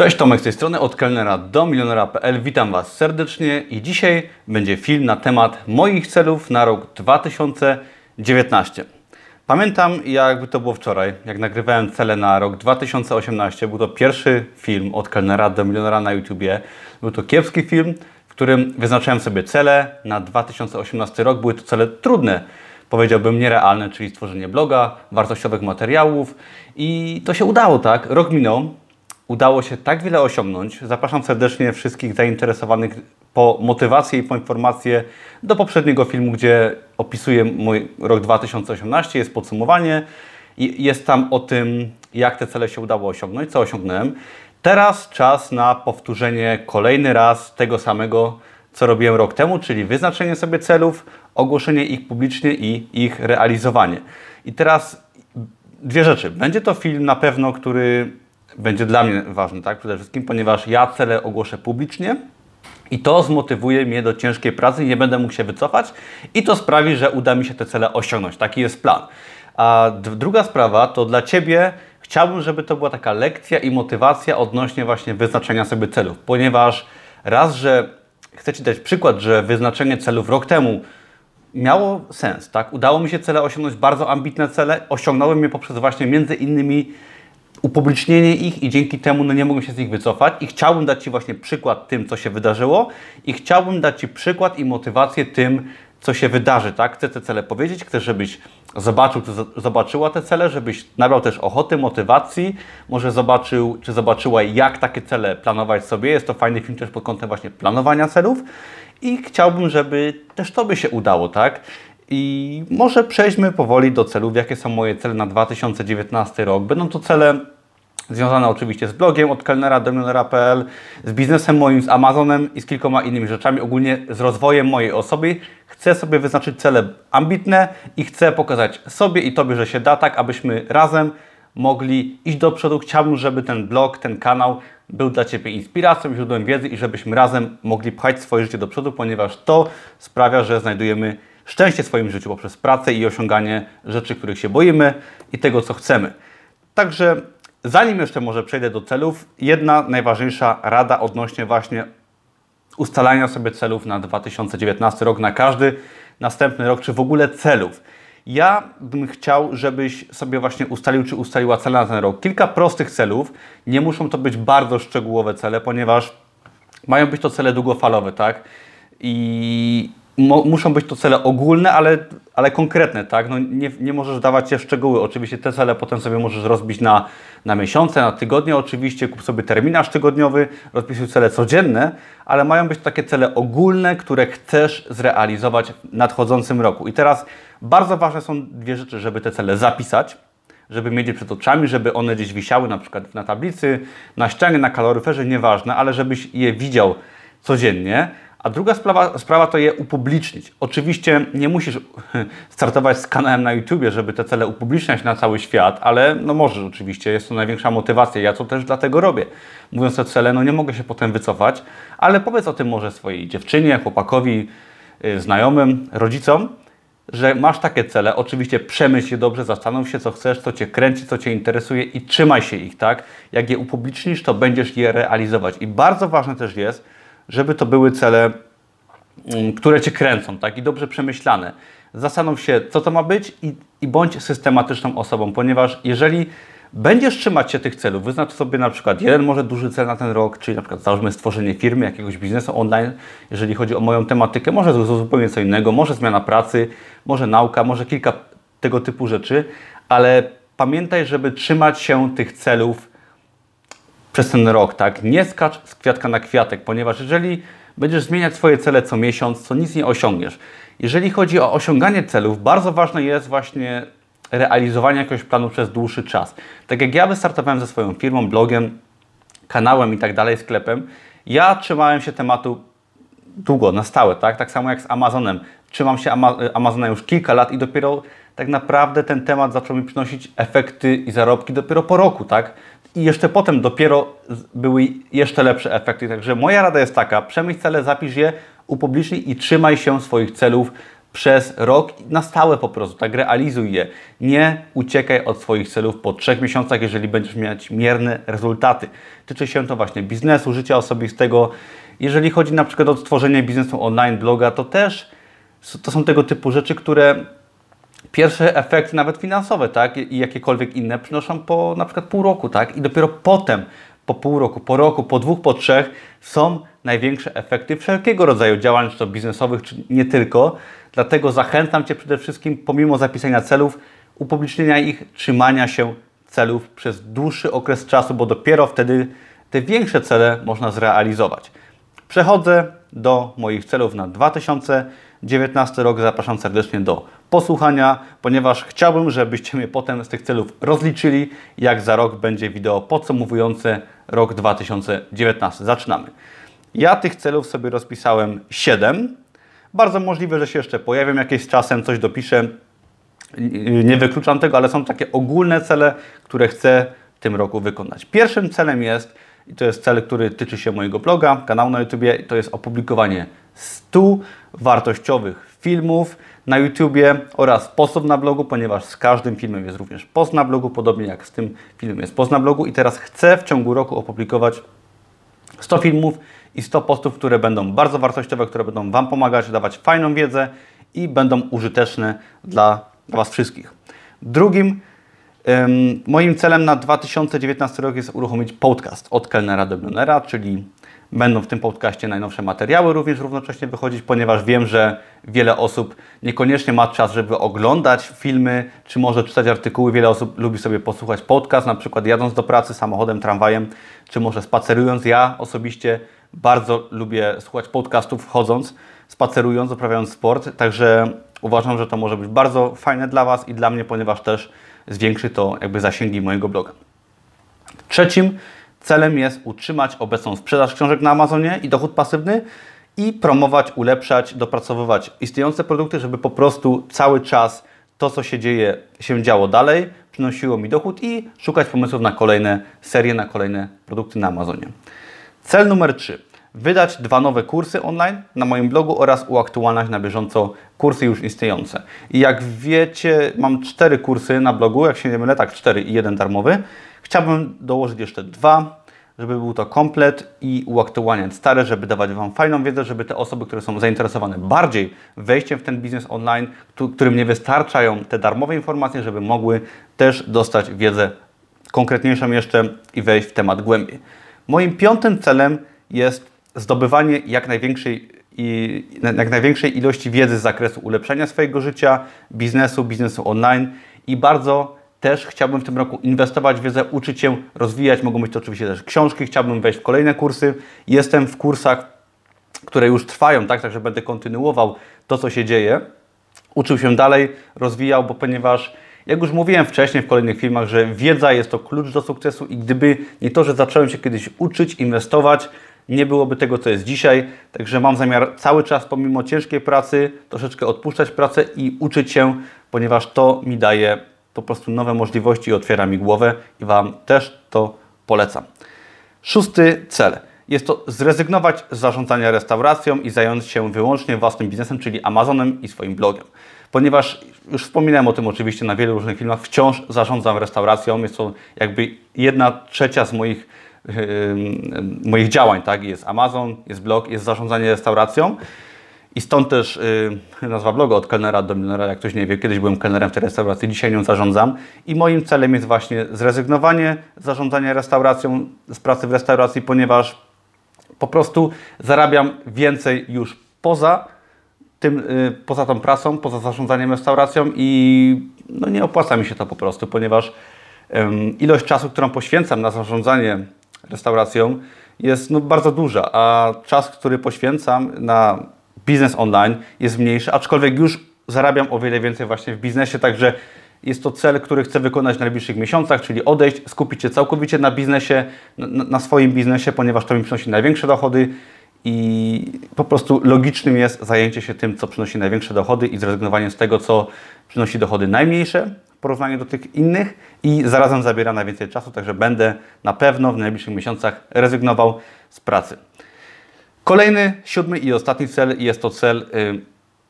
Cześć, Tomek z tej strony, od kelnera do milionera.pl. Witam Was serdecznie i dzisiaj będzie film na temat moich celów na rok 2019. Pamiętam, jakby to było wczoraj, jak nagrywałem cele na rok 2018. Był to pierwszy film od kelnera do milionera na YouTubie. Był to kiepski film, w którym wyznaczałem sobie cele na 2018 rok. Były to cele trudne, powiedziałbym nierealne, czyli stworzenie bloga, wartościowych materiałów i to się udało, tak? Rok minął, udało się tak wiele osiągnąć. Zapraszam serdecznie wszystkich zainteresowanych po motywację i po informacje do poprzedniego filmu, gdzie opisuję mój rok 2018, jest podsumowanie i jest tam o tym, jak te cele się udało osiągnąć, co osiągnąłem. Teraz czas na powtórzenie kolejny raz tego samego, co robiłem rok temu, czyli wyznaczenie sobie celów, ogłoszenie ich publicznie i ich realizowanie. I teraz dwie rzeczy. Będzie to film na pewno, który będzie dla mnie ważny, tak? Przede wszystkim, ponieważ ja cele ogłoszę publicznie i to zmotywuje mnie do ciężkiej pracy, nie będę mógł się wycofać i to sprawi, że uda mi się te cele osiągnąć. Taki jest plan. A druga sprawa to dla Ciebie chciałbym, żeby to była taka lekcja i motywacja odnośnie właśnie wyznaczenia sobie celów, ponieważ raz, że chcę Ci dać przykład, że wyznaczenie celów rok temu miało sens, tak? Udało mi się cele osiągnąć, bardzo ambitne cele, osiągnąłem je poprzez właśnie między innymi upublicznienie ich i dzięki temu no, nie mogłem się z nich wycofać i chciałbym dać Ci właśnie przykład tym, co się wydarzyło i chciałbym dać Ci przykład i motywację tym, co się wydarzy, tak? Chcę te cele powiedzieć, chcę, żebyś zobaczył, czy zobaczyła te cele, żebyś nabrał też ochoty, motywacji, może zobaczył, czy zobaczyła, jak takie cele planować sobie. Jest to fajny film też pod kątem właśnie planowania celów i chciałbym, żeby też Tobie się udało, tak? I może przejdźmy powoli do celów. Jakie są moje cele na 2019 rok? Będą to cele związane oczywiście z blogiem od kelnera do milionera.pl, z biznesem moim, z Amazonem i z kilkoma innymi rzeczami, ogólnie z rozwojem mojej osoby. Chcę sobie wyznaczyć cele ambitne i chcę pokazać sobie i Tobie, że się da tak, abyśmy razem mogli iść do przodu. Chciałbym, żeby ten blog, ten kanał był dla Ciebie inspiracją, źródłem wiedzy i żebyśmy razem mogli pchać swoje życie do przodu, ponieważ to sprawia, że znajdujemy szczęście w swoim życiu poprzez pracę i osiąganie rzeczy, których się boimy i tego, co chcemy. Także zanim jeszcze może przejdę do celów, jedna najważniejsza rada odnośnie właśnie ustalania sobie celów na 2019 rok, na każdy następny rok, czy w ogóle celów. Ja bym chciał, żebyś sobie właśnie ustalił, czy ustaliła cele na ten rok. Kilka prostych celów. Nie muszą to być bardzo szczegółowe cele, ponieważ mają być to cele długofalowe, tak? I muszą być to cele ogólne, ale, ale konkretne, tak? No nie, nie możesz dawać się szczegóły. Oczywiście te cele potem sobie możesz rozbić na, na miesiące, na tygodnie oczywiście, kup sobie terminarz tygodniowy, rozpisuj cele codzienne, ale mają być takie cele ogólne, które chcesz zrealizować w nadchodzącym roku. I teraz bardzo ważne są dwie rzeczy, żeby te cele zapisać, żeby mieć je przed oczami, żeby one gdzieś wisiały na przykład na tablicy, na ścianie, na kaloryferze, nieważne, ale żebyś je widział codziennie, a druga sprawa, sprawa to je upublicznić. Oczywiście nie musisz startować z kanałem na YouTubie, żeby te cele upubliczniać na cały świat, ale no możesz oczywiście, jest to największa motywacja. Ja to też dlatego robię. Mówiąc o cele, no nie mogę się potem wycofać, ale powiedz o tym może swojej dziewczynie, chłopakowi, yy, znajomym, rodzicom, że masz takie cele. Oczywiście przemyśl je dobrze, zastanów się, co chcesz, co Cię kręci, co Cię interesuje i trzymaj się ich, tak? Jak je upublicznisz, to będziesz je realizować. I bardzo ważne też jest, żeby to były cele, mm, które Cię kręcą, tak? I dobrze przemyślane. Zastanów się, co to ma być i, i bądź systematyczną osobą, ponieważ jeżeli będziesz trzymać się tych celów, wyznacz sobie na przykład jeden może duży cel na ten rok, czyli na przykład załóżmy stworzenie firmy, jakiegoś biznesu online, jeżeli chodzi o moją tematykę, może zupełnie co innego, może zmiana pracy, może nauka, może kilka tego typu rzeczy, ale pamiętaj, żeby trzymać się tych celów przez ten rok, tak? Nie skacz z kwiatka na kwiatek, ponieważ jeżeli będziesz zmieniać swoje cele co miesiąc, to nic nie osiągniesz. Jeżeli chodzi o osiąganie celów, bardzo ważne jest właśnie realizowanie jakiegoś planu przez dłuższy czas. Tak jak ja wystartowałem ze swoją firmą, blogiem, kanałem i tak dalej, sklepem, ja trzymałem się tematu długo, na stałe, tak? Tak samo jak z Amazonem. Trzymam się Ama Amazona już kilka lat i dopiero tak naprawdę ten temat zaczął mi przynosić efekty i zarobki dopiero po roku, tak? I jeszcze potem dopiero były jeszcze lepsze efekty. Także moja rada jest taka, przemyśl cele, zapisz je, upublicznij i trzymaj się swoich celów przez rok na stałe po prostu, tak realizuj je. Nie uciekaj od swoich celów po trzech miesiącach, jeżeli będziesz mieć mierne rezultaty. Tyczy się to właśnie biznesu, życia osobistego. Jeżeli chodzi na przykład o stworzenie biznesu online, bloga, to też to są tego typu rzeczy, które pierwsze efekty, nawet finansowe, tak, i jakiekolwiek inne, przynoszą po na przykład pół roku, tak, i dopiero potem, po pół roku, po roku, po dwóch, po trzech, są największe efekty wszelkiego rodzaju działań, czy to biznesowych, czy nie tylko. Dlatego zachęcam Cię przede wszystkim, pomimo zapisania celów, upublicznienia ich, trzymania się celów przez dłuższy okres czasu, bo dopiero wtedy te większe cele można zrealizować. Przechodzę do moich celów na 2019 rok. Zapraszam serdecznie do posłuchania, ponieważ chciałbym, żebyście mnie potem z tych celów rozliczyli, jak za rok będzie wideo podsumowujące rok 2019. Zaczynamy. Ja tych celów sobie rozpisałem 7. Bardzo możliwe, że się jeszcze pojawią jakieś czasem, coś dopiszę. Nie wykluczam tego, ale są takie ogólne cele, które chcę w tym roku wykonać. Pierwszym celem jest, i to jest cel, który tyczy się mojego bloga, kanału na YouTube, to jest opublikowanie 100 wartościowych filmów na YouTubie oraz postów na blogu, ponieważ z każdym filmem jest również post na blogu, podobnie jak z tym filmem jest post na blogu i teraz chcę w ciągu roku opublikować 100 filmów i 100 postów, które będą bardzo wartościowe, które będą Wam pomagać, dawać fajną wiedzę i będą użyteczne dla, Was wszystkich. Drugim moim celem na 2019 rok jest uruchomić podcast od kelnera do czyli Będą w tym podcaście najnowsze materiały również równocześnie wychodzić, ponieważ wiem, że wiele osób niekoniecznie ma czas, żeby oglądać filmy, czy może czytać artykuły. Wiele osób lubi sobie posłuchać podcast, na przykład jadąc do pracy samochodem, tramwajem, czy może spacerując. Ja osobiście bardzo lubię słuchać podcastów chodząc, spacerując, uprawiając sport, także uważam, że to może być bardzo fajne dla Was i dla mnie, ponieważ też zwiększy to jakby zasięgi mojego bloga. Trzecim Celem jest utrzymać obecną sprzedaż książek na Amazonie i dochód pasywny i promować, ulepszać, dopracowywać istniejące produkty, żeby po prostu cały czas to, co się dzieje, się działo dalej, przynosiło mi dochód i szukać pomysłów na kolejne serie, na kolejne produkty na Amazonie. Cel numer 3. Wydać dwa nowe kursy online na moim blogu oraz uaktualniać na bieżąco kursy już istniejące. I jak wiecie, mam cztery kursy na blogu, jak się nie mylę, tak, cztery i jeden darmowy. Chciałbym dołożyć jeszcze dwa, żeby był to komplet i uaktualniać stare, żeby dawać Wam fajną wiedzę, żeby te osoby, które są zainteresowane bardziej wejściem w ten biznes online, którym nie wystarczają te darmowe informacje, żeby mogły też dostać wiedzę konkretniejszą jeszcze i wejść w temat głębiej. Moim piątym celem jest zdobywanie jak największej, i, jak największej ilości wiedzy z zakresu ulepszenia swojego życia, biznesu, biznesu online i bardzo też chciałbym w tym roku inwestować w wiedzę, uczyć się, rozwijać. Mogą być to oczywiście też książki, chciałbym wejść w kolejne kursy. Jestem w kursach, które już trwają, tak, także będę kontynuował to, co się dzieje. Uczył się dalej, rozwijał, bo ponieważ jak już mówiłem wcześniej w kolejnych filmach, że wiedza jest to klucz do sukcesu i gdyby nie to, że zacząłem się kiedyś uczyć, inwestować, nie byłoby tego, co jest dzisiaj. Także mam zamiar cały czas, pomimo ciężkiej pracy, troszeczkę odpuszczać pracę i uczyć się, ponieważ to mi daje po prostu nowe możliwości i otwiera mi głowę i Wam też to polecam. Szósty cel. Jest to zrezygnować z zarządzania restauracją i zająć się wyłącznie własnym biznesem, czyli Amazonem i swoim blogiem. Ponieważ już wspominałem o tym oczywiście na wielu różnych filmach, wciąż zarządzam restauracją. Jest to jakby jedna trzecia z moich, moich działań. Tak? Jest Amazon, jest blog, jest zarządzanie restauracją. I stąd też yy, nazwa bloga od kelnera do milionera, jak ktoś nie wie. Kiedyś byłem kelnerem w tej restauracji, dzisiaj nią zarządzam. I moim celem jest właśnie zrezygnowanie z zarządzania restauracją, z pracy w restauracji, ponieważ po prostu zarabiam więcej już poza tym, yy, poza tą pracą, poza zarządzaniem restauracją i no, nie opłaca mi się to po prostu, ponieważ ilość czasu, którą poświęcam na zarządzanie restauracją jest no, bardzo duża, a czas, który poświęcam na biznes online jest mniejszy, aczkolwiek już zarabiam o wiele więcej właśnie w biznesie, także jest to cel, który chcę wykonać w najbliższych miesiącach, czyli odejść, skupić się całkowicie na biznesie, na, na swoim biznesie, ponieważ to mi przynosi największe dochody i po prostu logicznym jest zajęcie się tym, co przynosi największe dochody i zrezygnowanie z tego, co przynosi dochody najmniejsze w porównaniu do tych innych i zarazem zabiera najwięcej czasu, także będę na pewno w najbliższych miesiącach rezygnował z pracy. Kolejny, siódmy i ostatni cel jest to cel y,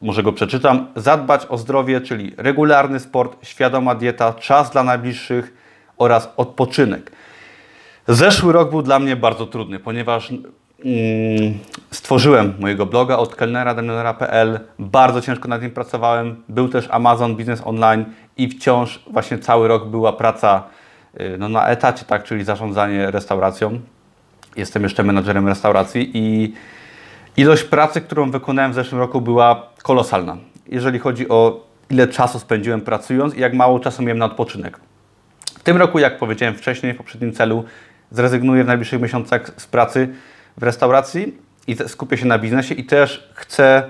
może go przeczytam. Zadbać o zdrowie, czyli regularny sport, świadoma dieta, czas dla najbliższych oraz odpoczynek. Zeszły rok był dla mnie bardzo trudny, ponieważ stworzyłem mojego bloga od kelnera do Bardzo ciężko nad nim pracowałem. Był też Amazon Business Online i wciąż właśnie cały rok była praca y, no, na etacie, tak, czyli zarządzanie restauracją. Jestem jeszcze menadżerem restauracji i ilość pracy, którą wykonałem w zeszłym roku była kolosalna. Jeżeli chodzi o ile czasu spędziłem pracując i jak mało czasu miałem na odpoczynek. W tym roku, jak powiedziałem wcześniej, w poprzednim celu, zrezygnuję w najbliższych miesiącach z pracy w restauracji i skupię się na biznesie i też chcę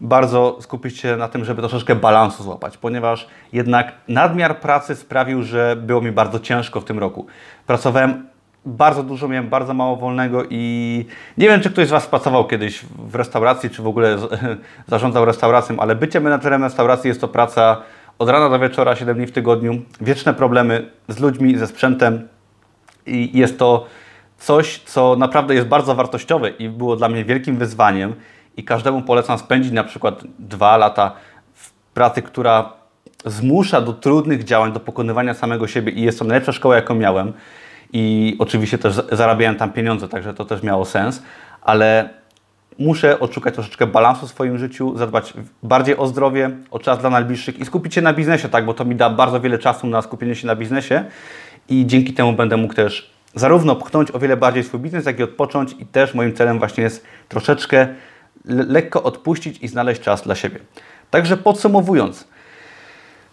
bardzo skupić się na tym, żeby troszeczkę balansu złapać, ponieważ jednak nadmiar pracy sprawił, że było mi bardzo ciężko w tym roku. Pracowałem bardzo dużo, miałem bardzo mało wolnego i nie wiem, czy ktoś z Was pracował kiedyś w restauracji, czy w ogóle zarządzał restauracją, ale bycie menedżerem restauracji jest to praca od rana do wieczora, 7 dni w tygodniu, wieczne problemy z ludźmi, ze sprzętem i jest to coś, co naprawdę jest bardzo wartościowe i było dla mnie wielkim wyzwaniem i każdemu polecam spędzić na przykład dwa lata w pracy, która zmusza do trudnych działań, do pokonywania samego siebie i jest to najlepsza szkoła, jaką miałem. I oczywiście też zarabiałem tam pieniądze, także to też miało sens, ale muszę odszukać troszeczkę balansu w swoim życiu, zadbać bardziej o zdrowie, o czas dla najbliższych i skupić się na biznesie, tak, bo to mi da bardzo wiele czasu na skupienie się na biznesie i dzięki temu będę mógł też zarówno pchnąć o wiele bardziej swój biznes, jak i odpocząć i też moim celem właśnie jest troszeczkę lekko odpuścić i znaleźć czas dla siebie. Także podsumowując,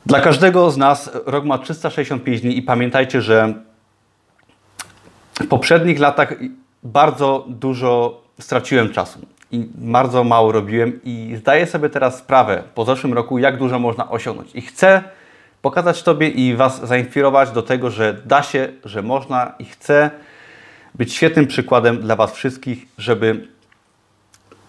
dla każdego z nas rok ma 365 dni i pamiętajcie, że w poprzednich latach bardzo dużo straciłem czasu i bardzo mało robiłem i zdaję sobie teraz sprawę po zeszłym roku, jak dużo można osiągnąć. I chcę pokazać Tobie i Was zainspirować do tego, że da się, że można i chcę być świetnym przykładem dla Was wszystkich, żeby,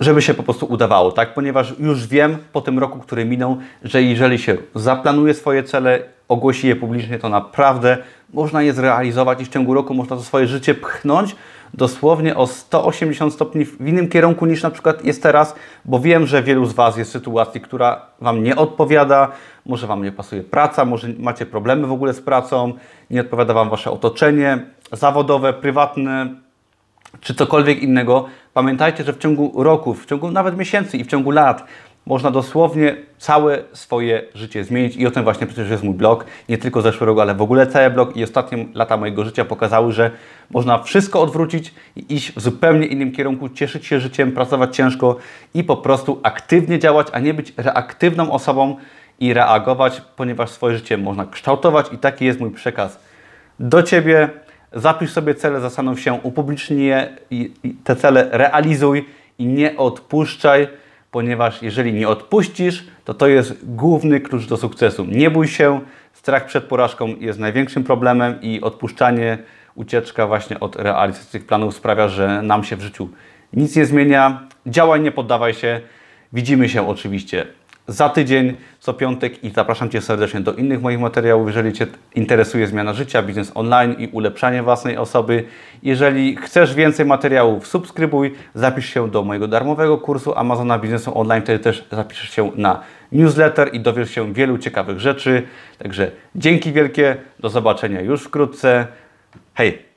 żeby się po prostu udawało, tak? Ponieważ już wiem po tym roku, który minął, że jeżeli się zaplanuje swoje cele, ogłosi je publicznie, to naprawdę można je zrealizować i w ciągu roku można to swoje życie pchnąć dosłownie o 180 stopni w innym kierunku niż na przykład jest teraz, bo wiem, że wielu z Was jest w sytuacji, która Wam nie odpowiada, może Wam nie pasuje praca, może macie problemy w ogóle z pracą, nie odpowiada Wam Wasze otoczenie zawodowe, prywatne, czy cokolwiek innego. Pamiętajcie, że w ciągu roków, w ciągu nawet miesięcy i w ciągu lat można dosłownie całe swoje życie zmienić i o tym właśnie przecież jest mój blog. Nie tylko zeszły rok, ale w ogóle cały blog i ostatnie lata mojego życia pokazały, że można wszystko odwrócić i iść w zupełnie innym kierunku, cieszyć się życiem, pracować ciężko i po prostu aktywnie działać, a nie być reaktywną osobą i reagować, ponieważ swoje życie można kształtować i taki jest mój przekaz do Ciebie. Zapisz sobie cele, zastanów się, upublicznij je i te cele realizuj i nie odpuszczaj ponieważ jeżeli nie odpuścisz, to to jest główny klucz do sukcesu. Nie bój się, strach przed porażką jest największym problemem i odpuszczanie, ucieczka właśnie od realizacji tych planów sprawia, że nam się w życiu nic nie zmienia. Działaj, nie poddawaj się. Widzimy się oczywiście za tydzień, co piątek i zapraszam Cię serdecznie do innych moich materiałów, jeżeli Cię interesuje zmiana życia, biznes online i ulepszanie własnej osoby. Jeżeli chcesz więcej materiałów, subskrybuj, zapisz się do mojego darmowego kursu Amazona Biznesu Online, wtedy też zapiszesz się na newsletter i dowiesz się wielu ciekawych rzeczy. Także dzięki wielkie, do zobaczenia już wkrótce. Hej!